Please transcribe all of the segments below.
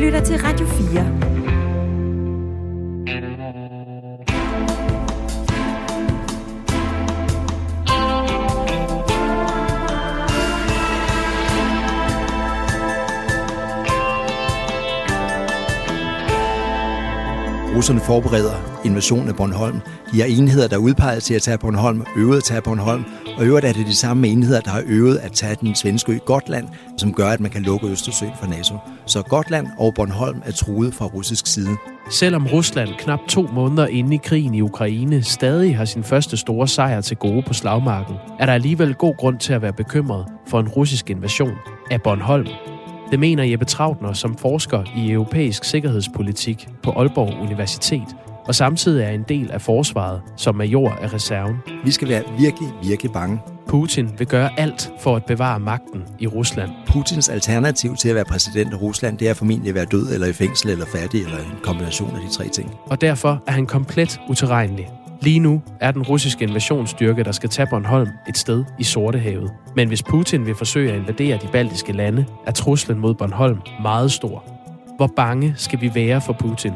lytter til Radio 4. Russerne forbereder invasionen af Bornholm. De har enheder, der er udpeget til at tage Bornholm, øvet at tage Bornholm, og øvrigt er det de samme enheder, der har øvet at tage den svenske ø Gotland, som gør, at man kan lukke Østersøen for NATO. Så Gotland og Bornholm er truet fra russisk side. Selvom Rusland knap to måneder inde i krigen i Ukraine stadig har sin første store sejr til gode på slagmarken, er der alligevel god grund til at være bekymret for en russisk invasion af Bornholm. Det mener Jeppe Trautner som forsker i europæisk sikkerhedspolitik på Aalborg Universitet, og samtidig er en del af forsvaret som major af reserven. Vi skal være virkelig, virkelig bange. Putin vil gøre alt for at bevare magten i Rusland. Putins alternativ til at være præsident af Rusland, det er formentlig at være død eller i fængsel eller fattig, eller en kombination af de tre ting. Og derfor er han komplet uterrenelig. Lige nu er den russiske invasionsstyrke, der skal tage Bornholm, et sted i Sortehavet. Men hvis Putin vil forsøge at invadere de baltiske lande, er truslen mod Bornholm meget stor. Hvor bange skal vi være for Putin?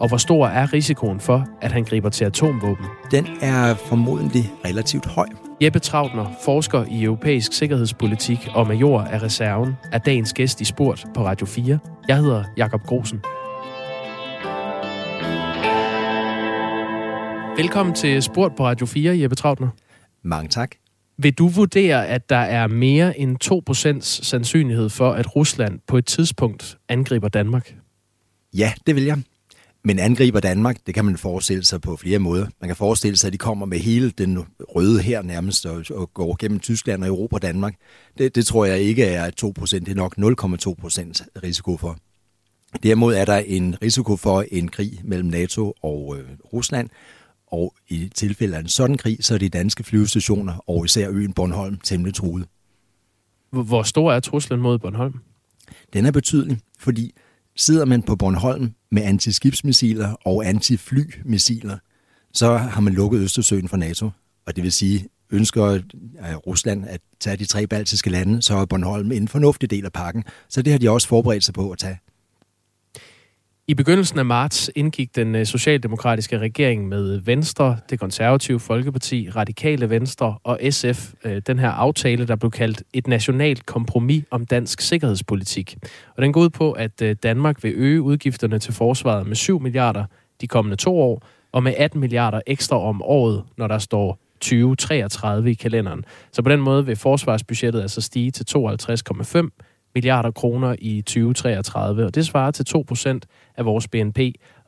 Og hvor stor er risikoen for, at han griber til atomvåben? Den er formodentlig relativt høj. Jeppe Trautner, forsker i europæisk sikkerhedspolitik og major af reserven, er dagens gæst i Sport på Radio 4. Jeg hedder Jakob Grosen. Velkommen til Sport på Radio 4, Jeppe Trautner. Mange tak. Vil du vurdere, at der er mere end 2% sandsynlighed for, at Rusland på et tidspunkt angriber Danmark? Ja, det vil jeg. Men angriber Danmark, det kan man forestille sig på flere måder. Man kan forestille sig, at de kommer med hele den røde her nærmest og, og går gennem Tyskland og Europa og Danmark. Det, det tror jeg ikke er 2%, det er nok 0,2% risiko for. Derimod er der en risiko for en krig mellem NATO og øh, Rusland, og i tilfælde af en sådan krig, så er de danske flyvestationer og især øen Bornholm temmelig truet. Hvor stor er truslen mod Bornholm? Den er betydelig, fordi sidder man på Bornholm med antiskibsmissiler og antiflymissiler, så har man lukket Østersøen for NATO. Og det vil sige, ønsker øh, Rusland at tage de tre baltiske lande, så er Bornholm en fornuftig del af pakken. Så det har de også forberedt sig på at tage. I begyndelsen af marts indgik den øh, socialdemokratiske regering med Venstre, det konservative Folkeparti, Radikale Venstre og SF øh, den her aftale, der blev kaldt et nationalt kompromis om dansk sikkerhedspolitik. Og den går ud på, at øh, Danmark vil øge udgifterne til forsvaret med 7 milliarder de kommende to år, og med 18 milliarder ekstra om året, når der står 2033 i kalenderen. Så på den måde vil forsvarsbudgettet altså stige til 52,5 milliarder kroner i 2033, og det svarer til 2% af vores BNP,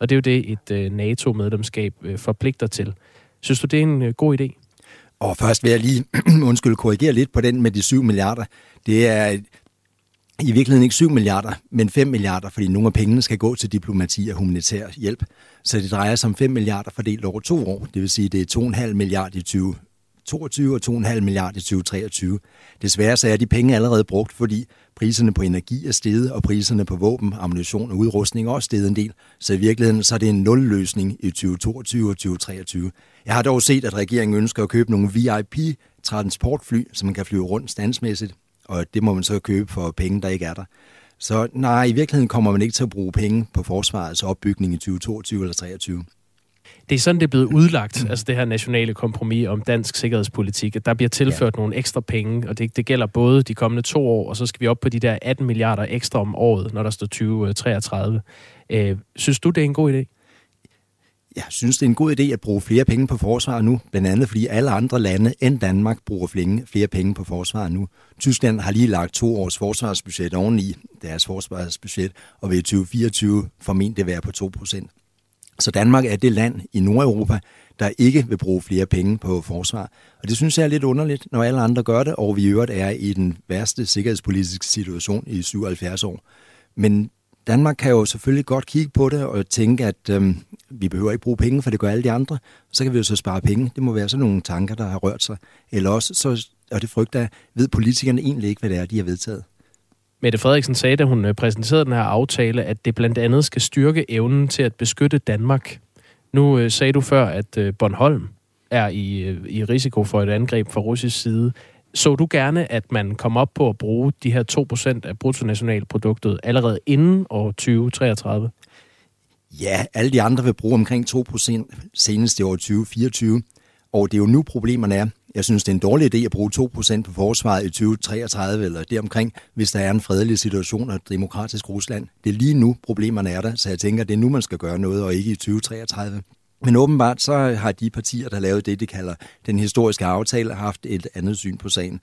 og det er jo det, et øh, NATO-medlemskab øh, forpligter til. Synes du, det er en øh, god idé? Og først vil jeg lige, undskyld, korrigere lidt på den med de 7 milliarder. Det er i virkeligheden ikke 7 milliarder, men 5 milliarder, fordi nogle af pengene skal gå til diplomati og humanitær hjælp. Så det drejer sig om 5 milliarder fordelt over to år. Det vil sige, det er 2,5 milliarder i 2022 og 2,5 milliarder i 2023. Desværre så er de penge allerede brugt, fordi Priserne på energi er steget, og priserne på våben, ammunition og udrustning er også steget en del. Så i virkeligheden så er det en nulløsning i 2022 og 2023. Jeg har dog set, at regeringen ønsker at købe nogle VIP-transportfly, så man kan flyve rundt standsmæssigt, og det må man så købe for penge, der ikke er der. Så nej, i virkeligheden kommer man ikke til at bruge penge på forsvarets opbygning i 2022 eller 2023 det er sådan, det er blevet udlagt, mm. altså det her nationale kompromis om dansk sikkerhedspolitik, at der bliver tilført ja. nogle ekstra penge, og det, det gælder både de kommende to år, og så skal vi op på de der 18 milliarder ekstra om året, når der står 2033. Øh, synes du, det er en god idé? Jeg synes, det er en god idé at bruge flere penge på forsvaret nu, blandt andet fordi alle andre lande end Danmark bruger flere penge på forsvaret nu. Tyskland har lige lagt to års forsvarsbudget oveni deres forsvarsbudget, og vil 2024 formentlig være på 2 procent. Så Danmark er det land i Nordeuropa, der ikke vil bruge flere penge på forsvar. Og det synes jeg er lidt underligt, når alle andre gør det, og vi i øvrigt er i den værste sikkerhedspolitiske situation i 77 år. Men Danmark kan jo selvfølgelig godt kigge på det og tænke, at øhm, vi behøver ikke bruge penge, for det gør alle de andre. Så kan vi jo så spare penge. Det må være sådan nogle tanker, der har rørt sig. Eller også, så, og det frygter ved politikerne egentlig ikke, hvad det er, de har vedtaget. Mette Frederiksen sagde, da hun øh, præsenterede den her aftale, at det blandt andet skal styrke evnen til at beskytte Danmark. Nu øh, sagde du før, at øh, Bornholm er i, øh, i risiko for et angreb fra russisk side. Så du gerne, at man kom op på at bruge de her 2% af bruttonationalproduktet allerede inden år 2033? Ja, alle de andre vil bruge omkring 2% senest i år 2024. Og det er jo nu problemerne er. Jeg synes, det er en dårlig idé at bruge 2% på forsvaret i 2033 eller deromkring, hvis der er en fredelig situation og et demokratisk Rusland. Det er lige nu, problemerne er der, så jeg tænker, det er nu, man skal gøre noget, og ikke i 2033. Men åbenbart så har de partier, der lavede det, de kalder den historiske aftale, haft et andet syn på sagen.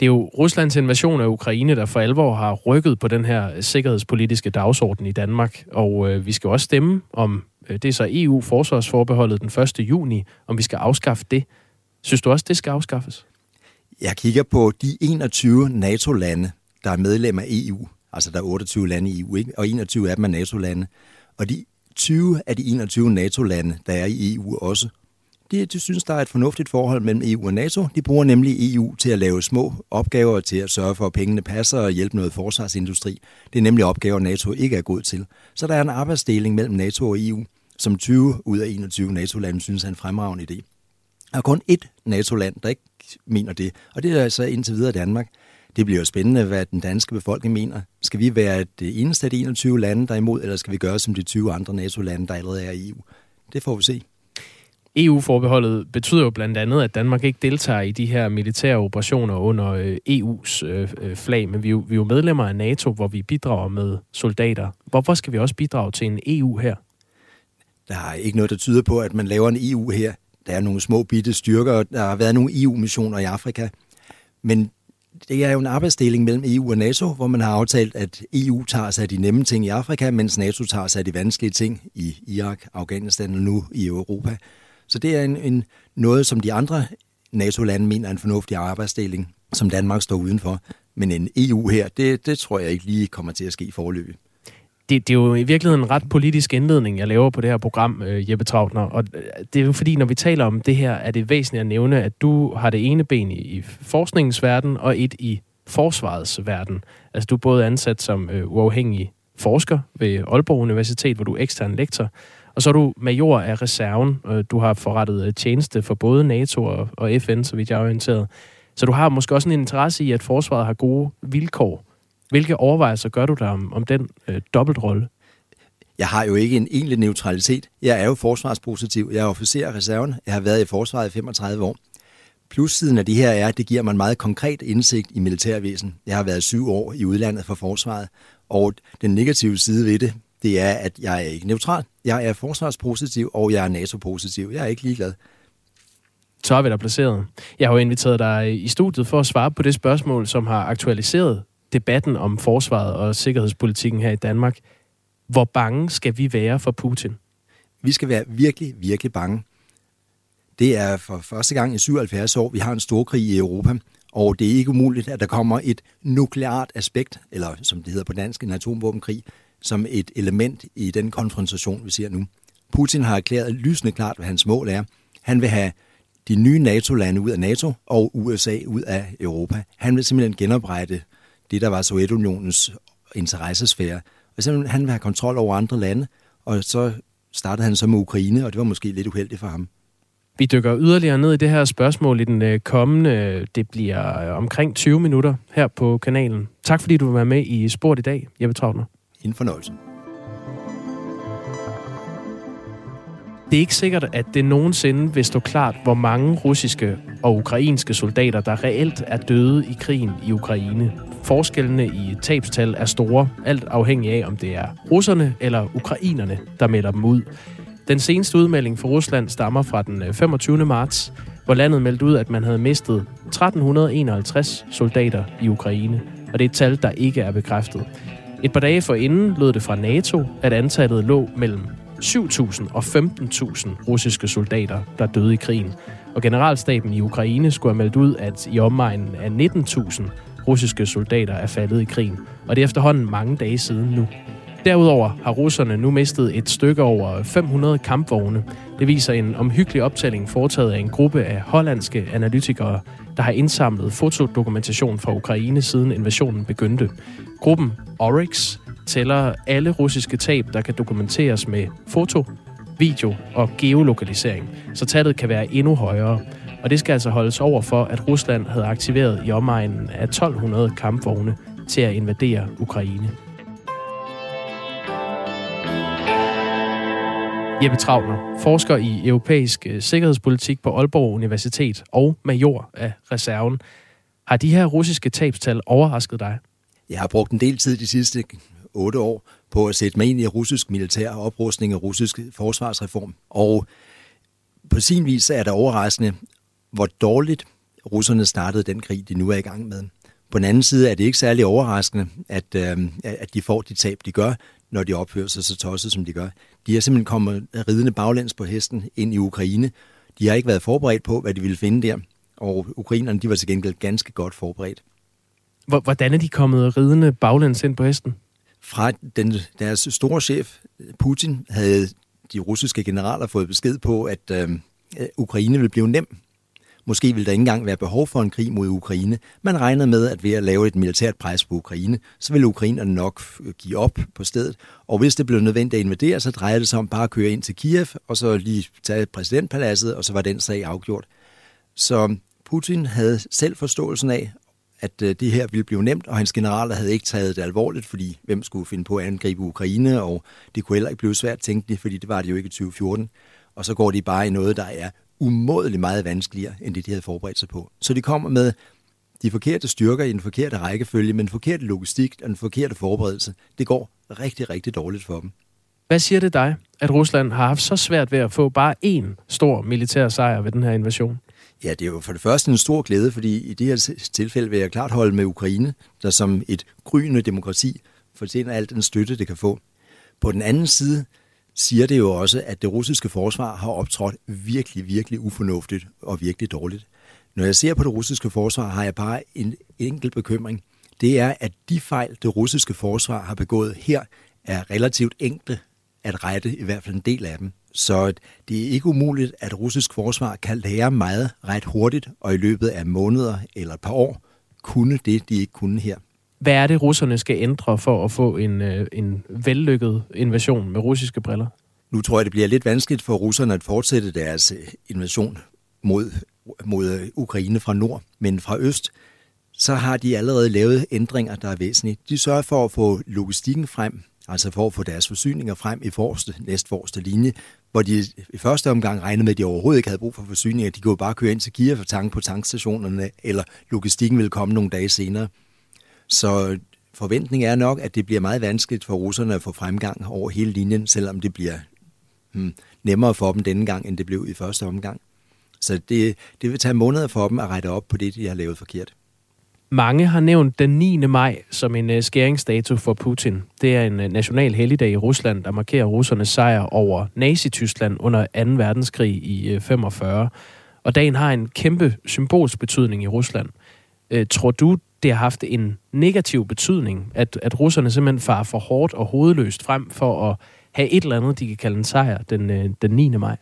Det er jo Ruslands invasion af Ukraine, der for alvor har rykket på den her sikkerhedspolitiske dagsorden i Danmark. Og øh, vi skal også stemme om, øh, det er så EU-forsvarsforbeholdet den 1. juni, om vi skal afskaffe det. Synes du også, det skal afskaffes? Jeg kigger på de 21 NATO-lande, der er medlem af EU. Altså der er 28 lande i EU, ikke? og 21 af dem er NATO-lande. Og de 20 af de 21 NATO-lande, der er i EU også, de, de synes, der er et fornuftigt forhold mellem EU og NATO. De bruger nemlig EU til at lave små opgaver, til at sørge for, at pengene passer og hjælpe noget forsvarsindustri. Det er nemlig opgaver, NATO ikke er god til. Så der er en arbejdsdeling mellem NATO og EU, som 20 ud af 21 NATO-lande synes er en fremragende idé. Der er kun ét NATO-land, der ikke mener det, og det er altså indtil videre Danmark. Det bliver jo spændende, hvad den danske befolkning mener. Skal vi være det eneste af de 21 lande, der er imod, eller skal vi gøre som de 20 andre NATO-lande, der allerede er i EU? Det får vi se. EU-forbeholdet betyder jo blandt andet, at Danmark ikke deltager i de her militære operationer under øh, EU's øh, øh, flag, men vi er, jo, vi er jo medlemmer af NATO, hvor vi bidrager med soldater. Hvorfor skal vi også bidrage til en EU her? Der er ikke noget, der tyder på, at man laver en EU her. Der er nogle små bitte styrker, og der har været nogle EU-missioner i Afrika. Men det er jo en arbejdsdeling mellem EU og NATO, hvor man har aftalt, at EU tager sig af de nemme ting i Afrika, mens NATO tager sig af de vanskelige ting i Irak, Afghanistan og nu i Europa. Så det er en, en noget, som de andre NATO-lande mener er en fornuftig arbejdsdeling, som Danmark står udenfor. Men en EU her, det, det tror jeg ikke lige kommer til at ske i forløbet det, det er jo i virkeligheden en ret politisk indledning, jeg laver på det her program, øh, Jeppe Trautner. Og øh, det er jo fordi, når vi taler om det her, er det væsentligt at nævne, at du har det ene ben i, i forskningens verden og et i forsvarets verden. Altså du er både ansat som øh, uafhængig forsker ved Aalborg Universitet, hvor du er ekstern lektor, og så er du major af reserven. Du har forrettet øh, tjeneste for både NATO og, og FN, så vidt jeg er orienteret. Så du har måske også en interesse i, at forsvaret har gode vilkår. Hvilke overvejelser gør du der om, om den øh, dobbeltrolle? Jeg har jo ikke en egentlig neutralitet. Jeg er jo forsvarspositiv. Jeg er officer af reserven. Jeg har været i forsvaret i 35 år. Plussiden af det her er, at det giver mig en meget konkret indsigt i militærvæsen. Jeg har været syv år i udlandet for forsvaret, og den negative side ved det, det er, at jeg er ikke neutral. Jeg er forsvarspositiv, og jeg er NATO-positiv. Jeg er ikke ligeglad. Så er vi der placeret. Jeg har jo inviteret dig i studiet for at svare på det spørgsmål, som har aktualiseret debatten om forsvaret og sikkerhedspolitikken her i Danmark. Hvor bange skal vi være for Putin? Vi skal være virkelig, virkelig bange. Det er for første gang i 77 år, vi har en stor krig i Europa, og det er ikke umuligt, at der kommer et nukleart aspekt, eller som det hedder på dansk, en atomvåbenkrig, som et element i den konfrontation, vi ser nu. Putin har erklæret lysende klart, hvad hans mål er. Han vil have de nye NATO-lande ud af NATO og USA ud af Europa. Han vil simpelthen genoprette det, der var Sovjetunionens interessesfære. Og så han vil have kontrol over andre lande, og så startede han så med Ukraine, og det var måske lidt uheldigt for ham. Vi dykker yderligere ned i det her spørgsmål i den øh, kommende, det bliver øh, omkring 20 minutter her på kanalen. Tak fordi du være med i Sport i dag, Jeppe Trautner. En fornøjelse. Det er ikke sikkert, at det nogensinde vil stå klart, hvor mange russiske og ukrainske soldater, der reelt er døde i krigen i Ukraine. Forskellene i tabstal er store, alt afhængig af, om det er russerne eller ukrainerne, der melder dem ud. Den seneste udmelding for Rusland stammer fra den øh, 25. Marts, hvor landet meldte ud, at man havde mistet 1351 soldater i Ukraine, og det er et tal, der ikke er bekræftet. Et par dage forinden lød det fra NATO, at antallet lå mellem 7.000 og 15.000 russiske soldater, der døde i krigen. Og generalstaben i Ukraine skulle have meldt ud, at i omegnen af 19.000 russiske soldater er faldet i krigen. Og det er efterhånden mange dage siden nu. Derudover har russerne nu mistet et stykke over 500 kampvogne. Det viser en omhyggelig optælling foretaget af en gruppe af hollandske analytikere, der har indsamlet fotodokumentation fra Ukraine siden invasionen begyndte. Gruppen Oryx tæller alle russiske tab, der kan dokumenteres med foto, video og geolokalisering, så tallet kan være endnu højere. Og det skal altså holdes over for, at Rusland havde aktiveret i omegnen af 1200 kampvogne til at invadere Ukraine. Jeppe Travner, forsker i europæisk øh, sikkerhedspolitik på Aalborg Universitet og major af reserven. Har de her russiske tabstal overrasket dig? Jeg har brugt en del tid de sidste otte år på at sætte mig ind i russisk militær oprustning og russisk forsvarsreform. Og på sin vis er det overraskende, hvor dårligt russerne startede den krig, de nu er i gang med. På den anden side er det ikke særlig overraskende, at, øh, at de får de tab, de gør, når de opfører sig så tosset, som de gør. De er simpelthen kommet ridende baglæns på hesten ind i Ukraine. De har ikke været forberedt på, hvad de ville finde der, og ukrainerne de var til gengæld ganske godt forberedt. Hvordan er de kommet ridende baglæns ind på hesten? Fra den, deres store chef, Putin, havde de russiske generaler fået besked på, at øhm, øh, Ukraine ville blive nem Måske ville der ikke engang være behov for en krig mod Ukraine. Man regnede med, at ved at lave et militært pres på Ukraine, så ville ukrainerne nok øh, give op på stedet. Og hvis det blev nødvendigt at invadere, så drejede det sig om bare at køre ind til Kiev, og så lige tage præsidentpaladset, og så var den sag afgjort. Så Putin havde selv forståelsen af, at øh, det her ville blive nemt, og hans generaler havde ikke taget det alvorligt, fordi hvem skulle finde på at angribe Ukraine, og det kunne heller ikke blive svært tænkeligt, fordi det var det jo ikke i 2014. Og så går de bare i noget, der er umådeligt meget vanskeligere, end det de havde forberedt sig på. Så de kommer med de forkerte styrker i den forkerte rækkefølge, men den forkerte logistik og den forkerte forberedelse. Det går rigtig, rigtig dårligt for dem. Hvad siger det dig, at Rusland har haft så svært ved at få bare én stor militær sejr ved den her invasion? Ja, det er jo for det første en stor glæde, fordi i det her tilfælde vil jeg klart holde med Ukraine, der som et gryende demokrati fortjener alt den støtte, det kan få. På den anden side, siger det jo også, at det russiske forsvar har optrådt virkelig, virkelig ufornuftigt og virkelig dårligt. Når jeg ser på det russiske forsvar, har jeg bare en enkelt bekymring. Det er, at de fejl, det russiske forsvar har begået her, er relativt enkle at rette, i hvert fald en del af dem. Så det er ikke umuligt, at russisk forsvar kan lære meget ret hurtigt, og i løbet af måneder eller et par år kunne det, de ikke kunne her. Hvad er det, russerne skal ændre for at få en, øh, en vellykket invasion med russiske briller? Nu tror jeg, det bliver lidt vanskeligt for russerne at fortsætte deres øh, invasion mod, mod øh, Ukraine fra nord, men fra øst, så har de allerede lavet ændringer, der er væsentlige. De sørger for at få logistikken frem, altså for at få deres forsyninger frem i forreste, næstforreste linje, hvor de i første omgang regnede med, at de overhovedet ikke havde brug for forsyninger. De kunne bare køre ind til Kiev og tanke på tankstationerne, eller logistikken ville komme nogle dage senere. Så forventningen er nok, at det bliver meget vanskeligt for russerne at få fremgang over hele linjen, selvom det bliver hmm, nemmere for dem denne gang, end det blev i første omgang. Så det, det vil tage måneder for dem at rette op på det, de har lavet forkert. Mange har nævnt den 9. maj som en øh, skæringsdato for Putin. Det er en øh, national helligdag i Rusland, der markerer russernes sejr over Nazi-Tyskland under 2. verdenskrig i øh, 45. Og dagen har en kæmpe symbolsk betydning i Rusland. Øh, tror du, det har haft en negativ betydning, at, at russerne simpelthen farer for hårdt og hovedløst frem for at have et eller andet, de kan kalde en sejr den, den 9. maj?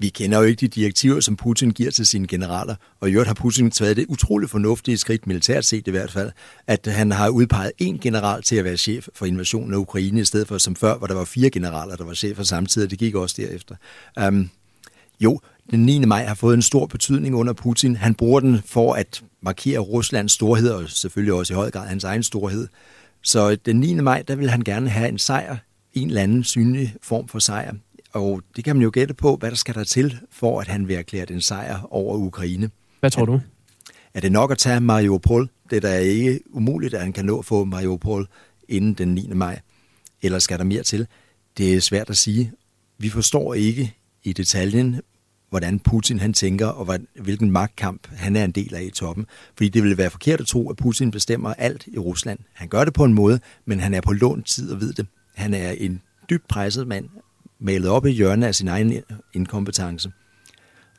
Vi kender jo ikke de direktiver, som Putin giver til sine generaler, og i øvrigt har Putin taget det utroligt fornuftige skridt, militært set i hvert fald, at han har udpeget én general til at være chef for invasionen af Ukraine, i stedet for som før, hvor der var fire generaler, der var chef for samtidig, det gik også derefter. Um, jo, den 9. maj har fået en stor betydning under Putin. Han bruger den for at markere Ruslands storhed, og selvfølgelig også i høj grad hans egen storhed. Så den 9. maj, der vil han gerne have en sejr, en eller anden synlig form for sejr. Og det kan man jo gætte på, hvad der skal der til, for at han vil erklære den sejr over Ukraine. Hvad tror du? Er det nok at tage Mariupol? Det er da ikke umuligt, at han kan nå at få Mariupol inden den 9. maj. Eller skal der mere til? Det er svært at sige. Vi forstår ikke i detaljen, hvordan Putin han tænker, og hvilken magtkamp han er en del af i toppen. Fordi det ville være forkert at tro, at Putin bestemmer alt i Rusland. Han gør det på en måde, men han er på lånt tid og ved det. Han er en dybt presset mand, malet op i hjørnet af sin egen inkompetence.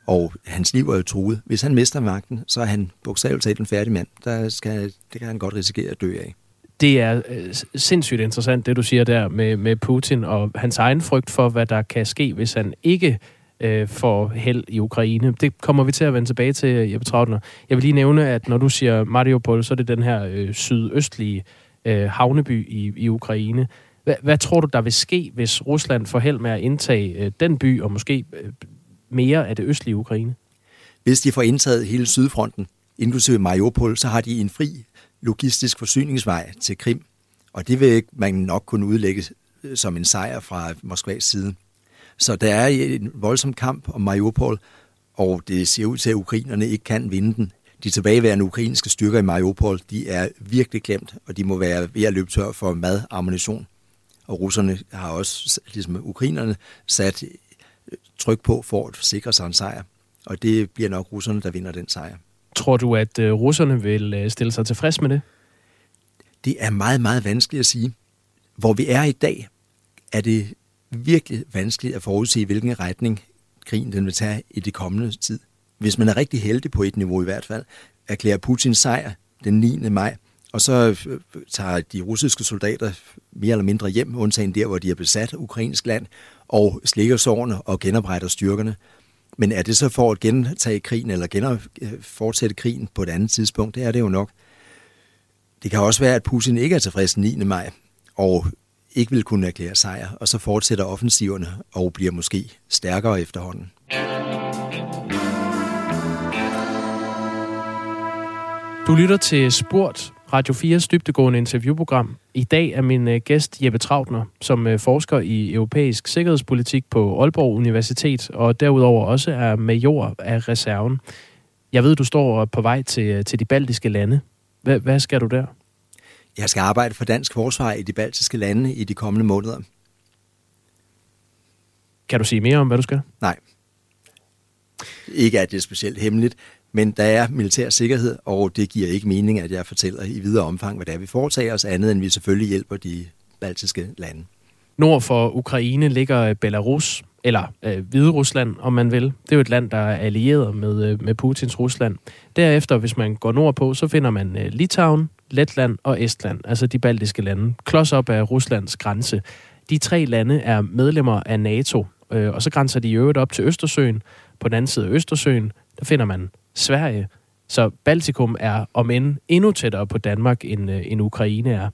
Og hans liv er jo truet. Hvis han mister magten, så er han bogstaveligt talt en færdig mand. Der skal, det kan han godt risikere at dø af. Det er øh, sindssygt interessant, det du siger der med, med Putin og hans egen frygt for, hvad der kan ske, hvis han ikke øh, får held i Ukraine. Det kommer vi til at vende tilbage til, Jeppe Trautner. Jeg vil lige nævne, at når du siger Mariupol, så er det den her øh, sydøstlige øh, havneby i, i Ukraine. Hvad, hvad tror du, der vil ske, hvis Rusland får held med at indtage øh, den by, og måske øh, mere af det østlige Ukraine? Hvis de får indtaget hele Sydfronten, inklusive Mariupol, så har de en fri logistisk forsyningsvej til Krim, og det vil man nok kunne udlægge øh, som en sejr fra Moskvas side. Så der er en voldsom kamp om Mariupol, og det ser ud til, at ukrainerne ikke kan vinde den. De tilbageværende ukrainske styrker i Mariupol, de er virkelig glemt, og de må være ved at løbe tør for mad og ammunition. Og russerne har også, ligesom ukrainerne, sat tryk på for at sikre sig en sejr. Og det bliver nok russerne, der vinder den sejr. Tror du, at øh, russerne vil øh, stille sig tilfreds med det? Det er meget, meget vanskeligt at sige. Hvor vi er i dag, er det virkelig vanskeligt at forudse, hvilken retning krigen den vil tage i det kommende tid. Hvis man er rigtig heldig på et niveau i hvert fald, erklærer Putins sejr den 9. maj, og så øh, tager de russiske soldater mere eller mindre hjem, undtagen der, hvor de har besat ukrainsk land, og slikker sårene og genopretter styrkerne. Men er det så for at gentage krigen, eller gener, øh, fortsætte krigen på et andet tidspunkt? Det er det jo nok. Det kan også være, at Putin ikke er tilfreds 9. maj, og ikke vil kunne erklære sejr, og så fortsætter offensiverne og bliver måske stærkere efterhånden. Du lytter til Sport, Radio 4's dybtegående interviewprogram. I dag er min øh, gæst Jeppe Trautner, som øh, forsker i europæisk sikkerhedspolitik på Aalborg Universitet, og derudover også er major af reserven. Jeg ved, du står på vej til, øh, til de baltiske lande. Hvad, hvad skal du der? Jeg skal arbejde for dansk forsvar i de baltiske lande i de kommende måneder. Kan du sige mere om, hvad du skal? Nej. Ikke at det er specielt hemmeligt, men der er militær sikkerhed, og det giver ikke mening, at jeg fortæller i videre omfang, hvad det er, vi foretager os, andet end vi selvfølgelig hjælper de baltiske lande. Nord for Ukraine ligger øh, Belarus, eller øh, Hvide Rusland, om man vil. Det er jo et land, der er allieret med, øh, med Putins Rusland. Derefter, hvis man går nordpå, så finder man øh, Litauen, Letland og Estland, altså de baltiske lande, klods op af Ruslands grænse. De tre lande er medlemmer af NATO, øh, og så grænser de i øvrigt op til Østersøen. På den anden side af Østersøen, der finder man Sverige. Så Baltikum er om end endnu tættere på Danmark, end, øh, end Ukraine er.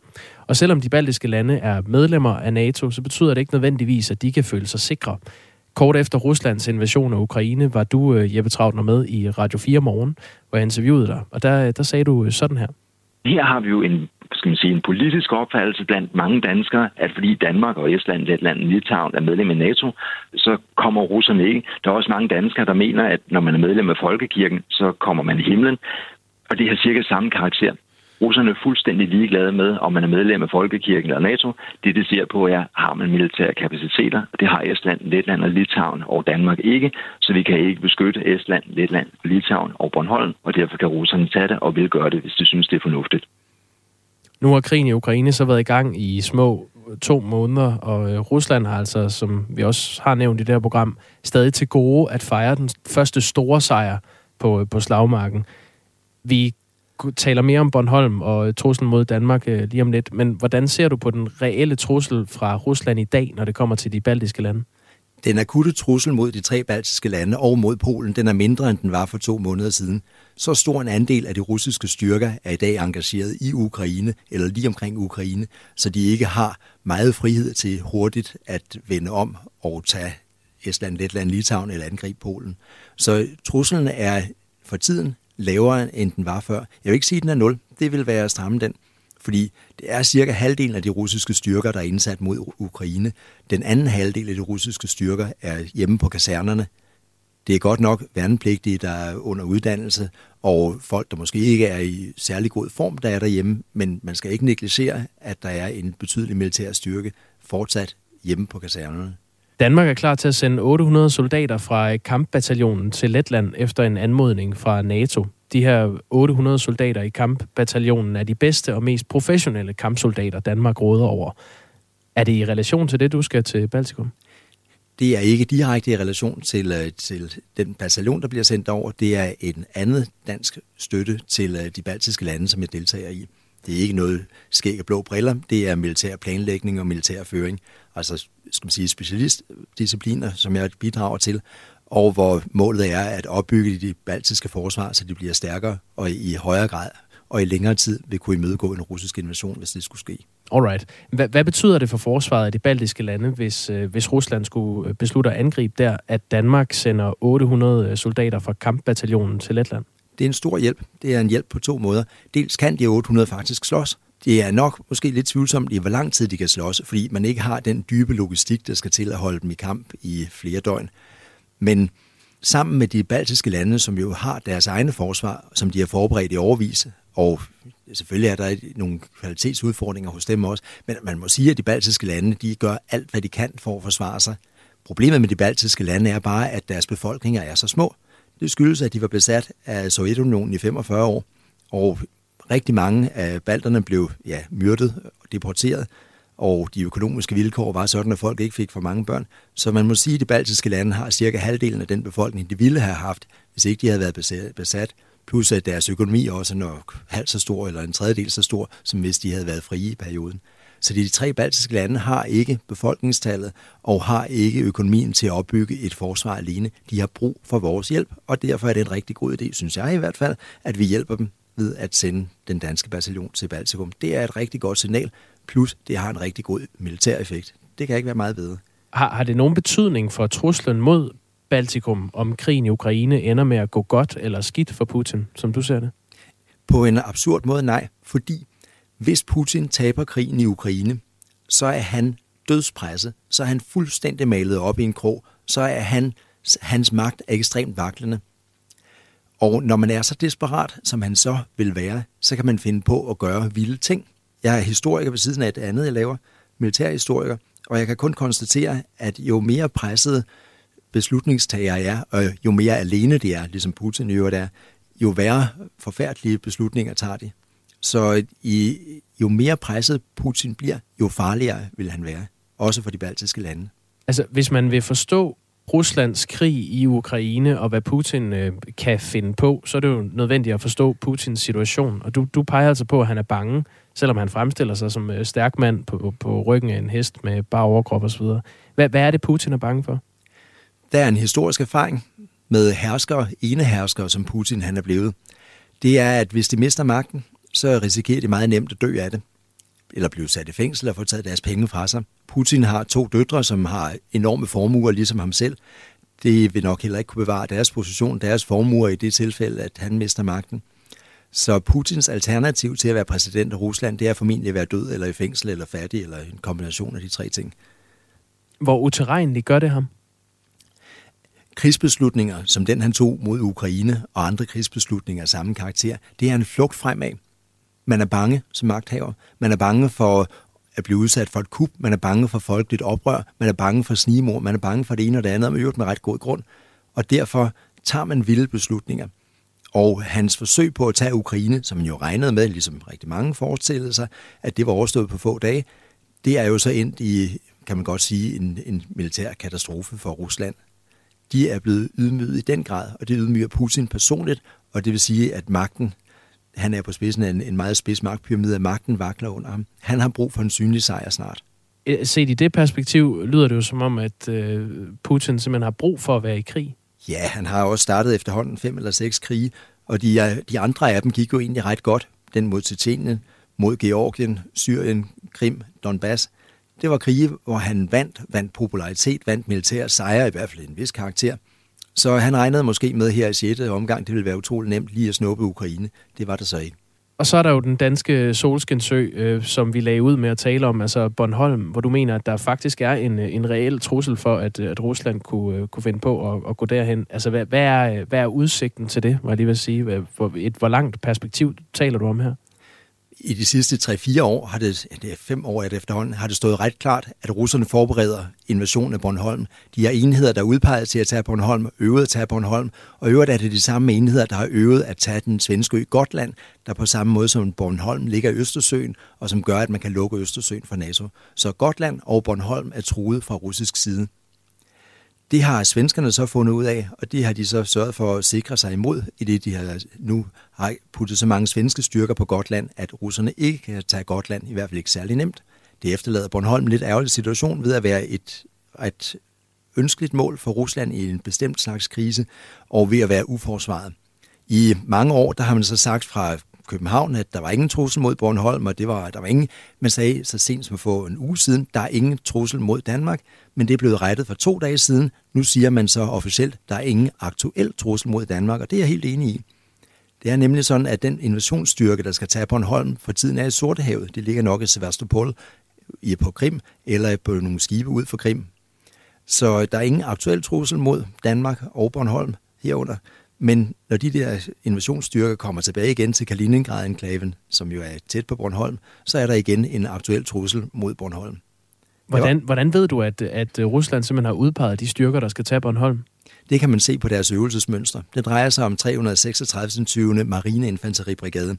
Og selvom de baltiske lande er medlemmer af NATO, så betyder det ikke nødvendigvis, at de kan føle sig sikre. Kort efter Ruslands invasion af Ukraine var du, øh, Jeppe Trautner, med i Radio 4 morgen, hvor jeg interviewede dig. Og der, øh, der sagde du øh, sådan her. Her har vi jo en skal man sige, en politisk opfattelse blandt mange danskere, at fordi Danmark og Estland, Letland og Litauen er medlem af NATO, så kommer russerne ikke. Der er også mange danskere, der mener, at når man er medlem af Folkekirken, så kommer man i himlen. Og det har cirka samme karakter. Russerne er fuldstændig ligeglade med, om man er medlem af Folkekirken eller NATO. Det, de ser på, er, har man militære kapaciteter? Det har Estland, Letland og Litauen og Danmark ikke, så vi kan ikke beskytte Estland, Letland, Litauen og Bornholm, og derfor kan russerne tage det og vil gøre det, hvis de synes, det er fornuftigt. Nu har krigen i Ukraine så været i gang i små øh, to måneder, og øh, Rusland har altså, som vi også har nævnt i det her program, stadig til gode at fejre den første store sejr på, øh, på slagmarken. Vi taler mere om Bornholm og truslen mod Danmark lige om lidt, men hvordan ser du på den reelle trussel fra Rusland i dag, når det kommer til de baltiske lande? Den akutte trussel mod de tre baltiske lande og mod Polen, den er mindre, end den var for to måneder siden. Så stor en andel af de russiske styrker er i dag engageret i Ukraine, eller lige omkring Ukraine, så de ikke har meget frihed til hurtigt at vende om og tage Estland, Letland, Litauen eller angribe Polen. Så truslen er for tiden lavere, end den var før. Jeg vil ikke sige, at den er nul. Det vil være at stramme den fordi det er cirka halvdelen af de russiske styrker, der er indsat mod Ukraine. Den anden halvdel af de russiske styrker er hjemme på kasernerne. Det er godt nok værnepligtige, der er under uddannelse, og folk, der måske ikke er i særlig god form, der er derhjemme, men man skal ikke negligere, at der er en betydelig militær styrke fortsat hjemme på kasernerne. Danmark er klar til at sende 800 soldater fra kampbataljonen til Letland efter en anmodning fra NATO de her 800 soldater i kampbataljonen er de bedste og mest professionelle kampsoldater, Danmark råder over. Er det i relation til det, du skal til Baltikum? Det er ikke direkte i relation til, øh, til den bataljon, der bliver sendt over. Det er en andet dansk støtte til øh, de baltiske lande, som jeg deltager i. Det er ikke noget skæg og blå briller. Det er militær planlægning og militær føring. Altså skal man sige, specialistdiscipliner, som jeg bidrager til og hvor målet er at opbygge de baltiske forsvar, så de bliver stærkere og i højere grad og i længere tid vil kunne imødegå en russisk invasion, hvis det skulle ske. Alright. Hvad, hvad betyder det for forsvaret af de baltiske lande, hvis, øh, hvis Rusland skulle øh, beslutte at angribe der, at Danmark sender 800 soldater fra kampbataljonen til Letland? Det er en stor hjælp. Det er en hjælp på to måder. Dels kan de 800 faktisk slås. Det er nok måske lidt tvivlsomt i, hvor lang tid de kan slås, fordi man ikke har den dybe logistik, der skal til at holde dem i kamp i flere døgn. Men sammen med de baltiske lande, som jo har deres egne forsvar, som de har forberedt i overvis, og selvfølgelig er der nogle kvalitetsudfordringer hos dem også, men man må sige, at de baltiske lande, de gør alt, hvad de kan for at forsvare sig. Problemet med de baltiske lande er bare, at deres befolkninger er så små. Det skyldes, at de var besat af Sovjetunionen i 45 år, og rigtig mange af balterne blev ja, myrdet og deporteret, og de økonomiske vilkår var sådan, at folk ikke fik for mange børn. Så man må sige, at de baltiske lande har cirka halvdelen af den befolkning, de ville have haft, hvis ikke de havde været besat. Plus at deres økonomi også er nok halvt så stor, eller en tredjedel så stor, som hvis de havde været frie i perioden. Så de tre baltiske lande har ikke befolkningstallet og har ikke økonomien til at opbygge et forsvar alene. De har brug for vores hjælp, og derfor er det en rigtig god idé, synes jeg i hvert fald, at vi hjælper dem ved at sende den danske bataljon til Baltikum. Det er et rigtig godt signal, plus det har en rigtig god militær effekt. Det kan ikke være meget bedre. Har, har det nogen betydning for truslen mod Baltikum, om krigen i Ukraine ender med at gå godt eller skidt for Putin, som du ser det? På en absurd måde nej, fordi hvis Putin taber krigen i Ukraine, så er han dødspresset, så er han fuldstændig malet op i en krog, så er han, hans magt er ekstremt vaklende. Og når man er så desperat, som han så vil være, så kan man finde på at gøre vilde ting. Jeg er historiker ved siden af et andet, jeg laver, militærhistoriker, og jeg kan kun konstatere, at jo mere presset beslutningstager er, og jo mere alene det er, ligesom Putin i øvrigt er, jo værre forfærdelige beslutninger tager de. Så i, jo mere presset Putin bliver, jo farligere vil han være, også for de baltiske lande. Altså, hvis man vil forstå Ruslands krig i Ukraine og hvad Putin øh, kan finde på, så er det jo nødvendigt at forstå Putins situation. Og du, du peger altså på, at han er bange, selvom han fremstiller sig som øh, stærk mand på, på ryggen af en hest med bare overkrop osv. Hvad, hvad er det, Putin er bange for? Der er en historisk erfaring med herskere, ene herskere, som Putin han er blevet. Det er, at hvis de mister magten, så risikerer de meget nemt at dø af det, eller blive sat i fængsel og få taget deres penge fra sig. Putin har to døtre, som har enorme formuer, ligesom ham selv. Det vil nok heller ikke kunne bevare deres position, deres formuer i det tilfælde, at han mister magten. Så Putins alternativ til at være præsident af Rusland, det er formentlig at være død eller i fængsel eller fattig, eller en kombination af de tre ting. Hvor uterrenligt gør det ham? Krigsbeslutninger, som den han tog mod Ukraine og andre krigsbeslutninger af samme karakter, det er en flugt fremad. Man er bange som magthaver. Man er bange for at blive udsat for et kup. Man er bange for folkeligt oprør. Man er bange for snimor. Man er bange for det ene og det andet, og med ret god grund. Og derfor tager man vilde beslutninger. Og hans forsøg på at tage Ukraine, som han jo regnede med, ligesom rigtig mange forestillede sig, at det var overstået på få dage, det er jo så endt i, kan man godt sige, en, en militær katastrofe for Rusland. De er blevet ydmyget i den grad, og det ydmyger Putin personligt, og det vil sige, at magten han er på spidsen af en, en meget spids magtpyramide, at magten vakler under ham. Han har brug for en synlig sejr snart. Set i det perspektiv lyder det jo som om, at øh, Putin simpelthen har brug for at være i krig. Ja, han har også startet efterhånden fem eller seks krige, og de, de andre af dem gik jo egentlig ret godt. Den mod Tjetjenien, mod Georgien, Syrien, Krim, Donbass. Det var krige, hvor han vandt, vandt popularitet, vandt militær sejre, i hvert fald en vis karakter – så han regnede måske med her i 6. omgang, det ville være utrolig nemt lige at snuppe Ukraine. Det var det så ikke. Og så er der jo den danske Solskinsø, øh, som vi lagde ud med at tale om, altså Bornholm, hvor du mener, at der faktisk er en, øh, en reel trussel for, at, øh, at Rusland kunne, øh, kunne finde på at, at gå derhen. Altså, hvad, hvad, er, hvad er udsigten til det, må jeg lige vil sige? Hvor, et, hvor langt perspektiv taler du om her? I de sidste 3-4 år, har det, det er fem år det efterhånden, har det stået ret klart, at russerne forbereder invasionen af Bornholm. De har enheder, der er udpeget til at tage Bornholm, øvet at tage Bornholm, og øvrigt er det de samme enheder, der har øvet at tage den svenske ø Gotland, der på samme måde som Bornholm ligger i Østersøen, og som gør, at man kan lukke Østersøen for NATO. Så Gotland og Bornholm er truet fra russisk side. Det har svenskerne så fundet ud af, og det har de så sørget for at sikre sig imod, i det de har nu har puttet så mange svenske styrker på Gotland, at russerne ikke kan tage Gotland, i hvert fald ikke særlig nemt. Det efterlader Bornholm en lidt ærgerlig situation ved at være et, et ønskeligt mål for Rusland i en bestemt slags krise, og ved at være uforsvaret. I mange år, der har man så sagt fra København, at der var ingen trussel mod Bornholm, og det var, der var ingen, man sagde så sent som for en uge siden, der er ingen trussel mod Danmark, men det er blevet rettet for to dage siden. Nu siger man så officielt, der er ingen aktuel trussel mod Danmark, og det er jeg helt enig i. Det er nemlig sådan, at den invasionsstyrke, der skal tage Bornholm, for tiden er i Sortehavet. Det ligger nok i Sevastopol i på Krim, eller på nogle skibe ud for Krim. Så der er ingen aktuel trussel mod Danmark og Bornholm herunder. Men når de der invasionsstyrker kommer tilbage igen til Kaliningrad-enklaven, som jo er tæt på Bornholm, så er der igen en aktuel trussel mod Bornholm. Hvordan, hvordan ved du, at, at Rusland simpelthen har udpeget de styrker, der skal tage Bornholm? Det kan man se på deres øvelsesmønster. Det drejer sig om 336. 20. Marineinfanteribrigade.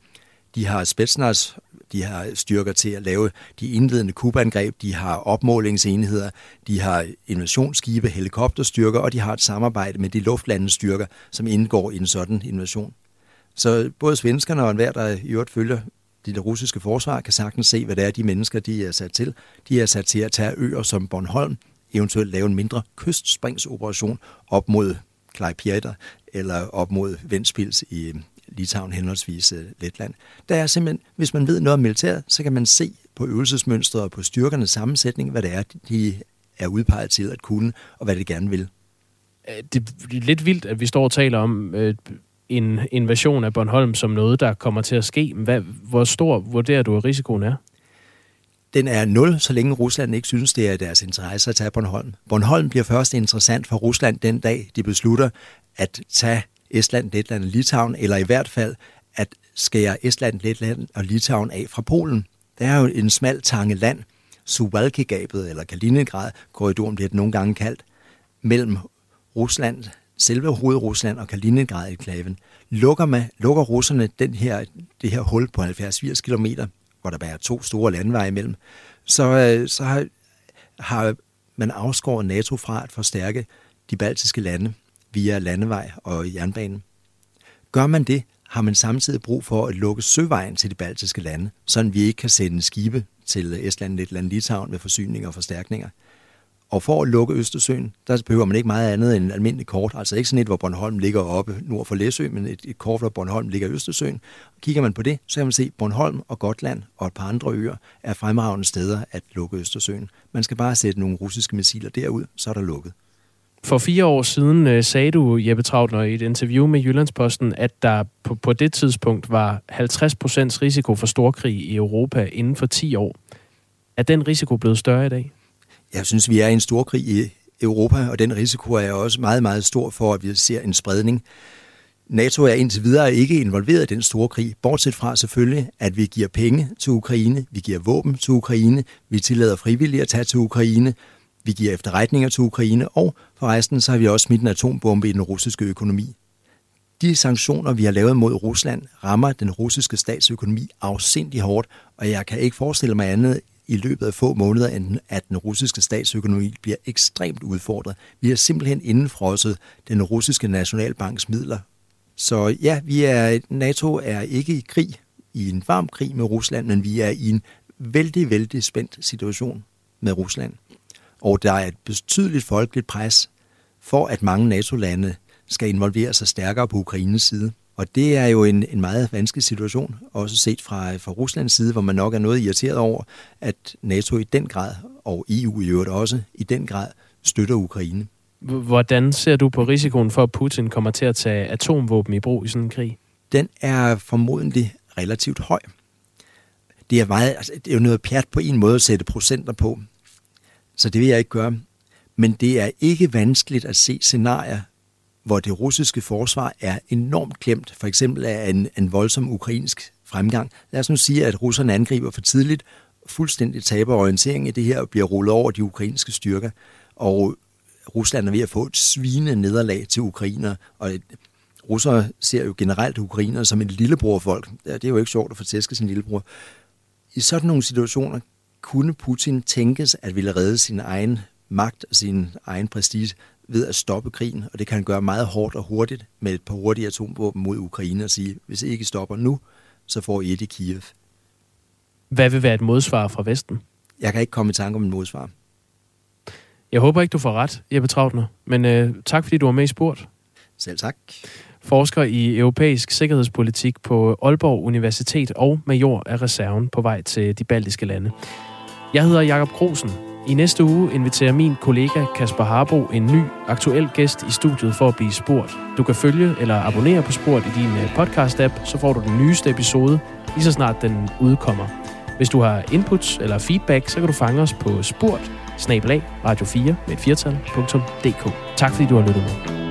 De har Spetsnaz, de har styrker til at lave de indledende kubangreb, de har opmålingsenheder, de har invasionsskibe, helikopterstyrker, og de har et samarbejde med de luftlandestyrker, som indgår i en sådan invasion. Så både svenskerne og enhver, der i øvrigt følger det russiske forsvar, kan sagtens se, hvad det er, de mennesker, de er sat til. De er sat til at tage øer som Bornholm, eventuelt lave en mindre kystspringsoperation op mod Klaipjæter eller op mod Ventspils i Litauen henholdsvis øh, Letland. Der er simpelthen, hvis man ved noget om militæret, så kan man se på øvelsesmønstret og på styrkernes sammensætning, hvad det er, de er udpeget til at kunne, og hvad de gerne vil. Det er lidt vildt, at vi står og taler om øh, en invasion af Bornholm som noget, der kommer til at ske. Hvad, hvor stor vurderer du, at risikoen er? Den er nul, så længe Rusland ikke synes, det er deres interesse at tage Bornholm. Bornholm bliver først interessant for Rusland den dag, de beslutter at tage Estland, Letland og Litauen, eller i hvert fald at skære Estland, Letland og Litauen af fra Polen. Der er jo en smal tange land, Suwalki-gabet eller Kaliningrad-korridoren bliver det nogle gange kaldt, mellem Rusland, selve hovedrusland og Kaliningrad-enklaven. Lukker, man, lukker russerne den her, det her hul på 70-80 km, hvor der bare er to store landeveje imellem, så, øh, så har, har man afskåret NATO fra at forstærke de baltiske lande via landevej og jernbanen. Gør man det, har man samtidig brug for at lukke søvejen til de baltiske lande, så vi ikke kan sende skibe til Estland, Letland, Litauen med forsyninger og forstærkninger. Og for at lukke Østersøen, der behøver man ikke meget andet end en almindelig kort. Altså ikke sådan et, hvor Bornholm ligger oppe nord for Læsø, men et, et kort, hvor Bornholm ligger i Østersøen. Kigger man på det, så kan man se, at Bornholm og Gotland og et par andre øer er fremragende steder at lukke Østersøen. Man skal bare sætte nogle russiske missiler derud, så er der lukket. For fire år siden øh, sagde du, Jeppe Trautner, i et interview med Jyllandsposten, at der på, på det tidspunkt var 50% risiko for storkrig i Europa inden for 10 år. Er den risiko blevet større i dag? Jeg synes, vi er i en storkrig i Europa, og den risiko er også meget, meget stor for, at vi ser en spredning. NATO er indtil videre ikke involveret i den store krig, bortset fra selvfølgelig, at vi giver penge til Ukraine, vi giver våben til Ukraine, vi tillader frivillige at tage til Ukraine, vi giver efterretninger til Ukraine, og forresten så har vi også smidt en atombombe i den russiske økonomi. De sanktioner, vi har lavet mod Rusland, rammer den russiske statsøkonomi afsindig hårdt, og jeg kan ikke forestille mig andet i løbet af få måneder, end at den russiske statsøkonomi bliver ekstremt udfordret. Vi har simpelthen indenfrosset den russiske nationalbanks midler. Så ja, vi er, NATO er ikke i krig, i en varm krig med Rusland, men vi er i en vældig, vældig spændt situation med Rusland og der er et betydeligt folkeligt pres for, at mange NATO-lande skal involvere sig stærkere på Ukraines side. Og det er jo en, en meget vanskelig situation, også set fra, fra Ruslands side, hvor man nok er noget irriteret over, at NATO i den grad, og EU i øvrigt også, i den grad støtter Ukraine. Hvordan ser du på risikoen for, at Putin kommer til at tage atomvåben i brug i sådan en krig? Den er formodentlig relativt høj. Det er, meget, altså, det er jo noget pjat på en måde at sætte procenter på så det vil jeg ikke gøre. Men det er ikke vanskeligt at se scenarier, hvor det russiske forsvar er enormt klemt, for eksempel af en, en voldsom ukrainsk fremgang. Lad os nu sige, at russerne angriber for tidligt, fuldstændig taber orientering i det her og bliver rullet over de ukrainske styrker. Og Rusland er ved at få et svine nederlag til ukrainer, og russere ser jo generelt ukrainer som et lillebrorfolk. Det er jo ikke sjovt at få tæsket sin lillebror. I sådan nogle situationer kunne Putin tænkes at ville redde sin egen magt og sin egen prestige ved at stoppe krigen, og det kan han gøre meget hårdt og hurtigt med et par hurtige atomvåben mod Ukraine og sige, hvis I ikke stopper nu, så får I et i Kiev. Hvad vil være et modsvar fra Vesten? Jeg kan ikke komme i tanke om en modsvar. Jeg håber ikke, du får ret, Jeppe Trautner, men øh, tak fordi du var med i spurt. Selv tak. Forsker i europæisk sikkerhedspolitik på Aalborg Universitet og major af reserven på vej til de baltiske lande. Jeg hedder Jakob Grosen. I næste uge inviterer min kollega Kasper Harbo en ny aktuel gæst i studiet for at blive spurgt. Du kan følge eller abonnere på Spurt i din øh, podcast-app, så får du den nyeste episode, lige så snart den udkommer. Hvis du har inputs eller feedback, så kan du fange os på spurt, radio4 med et firtal.dk. Tak fordi du har lyttet med.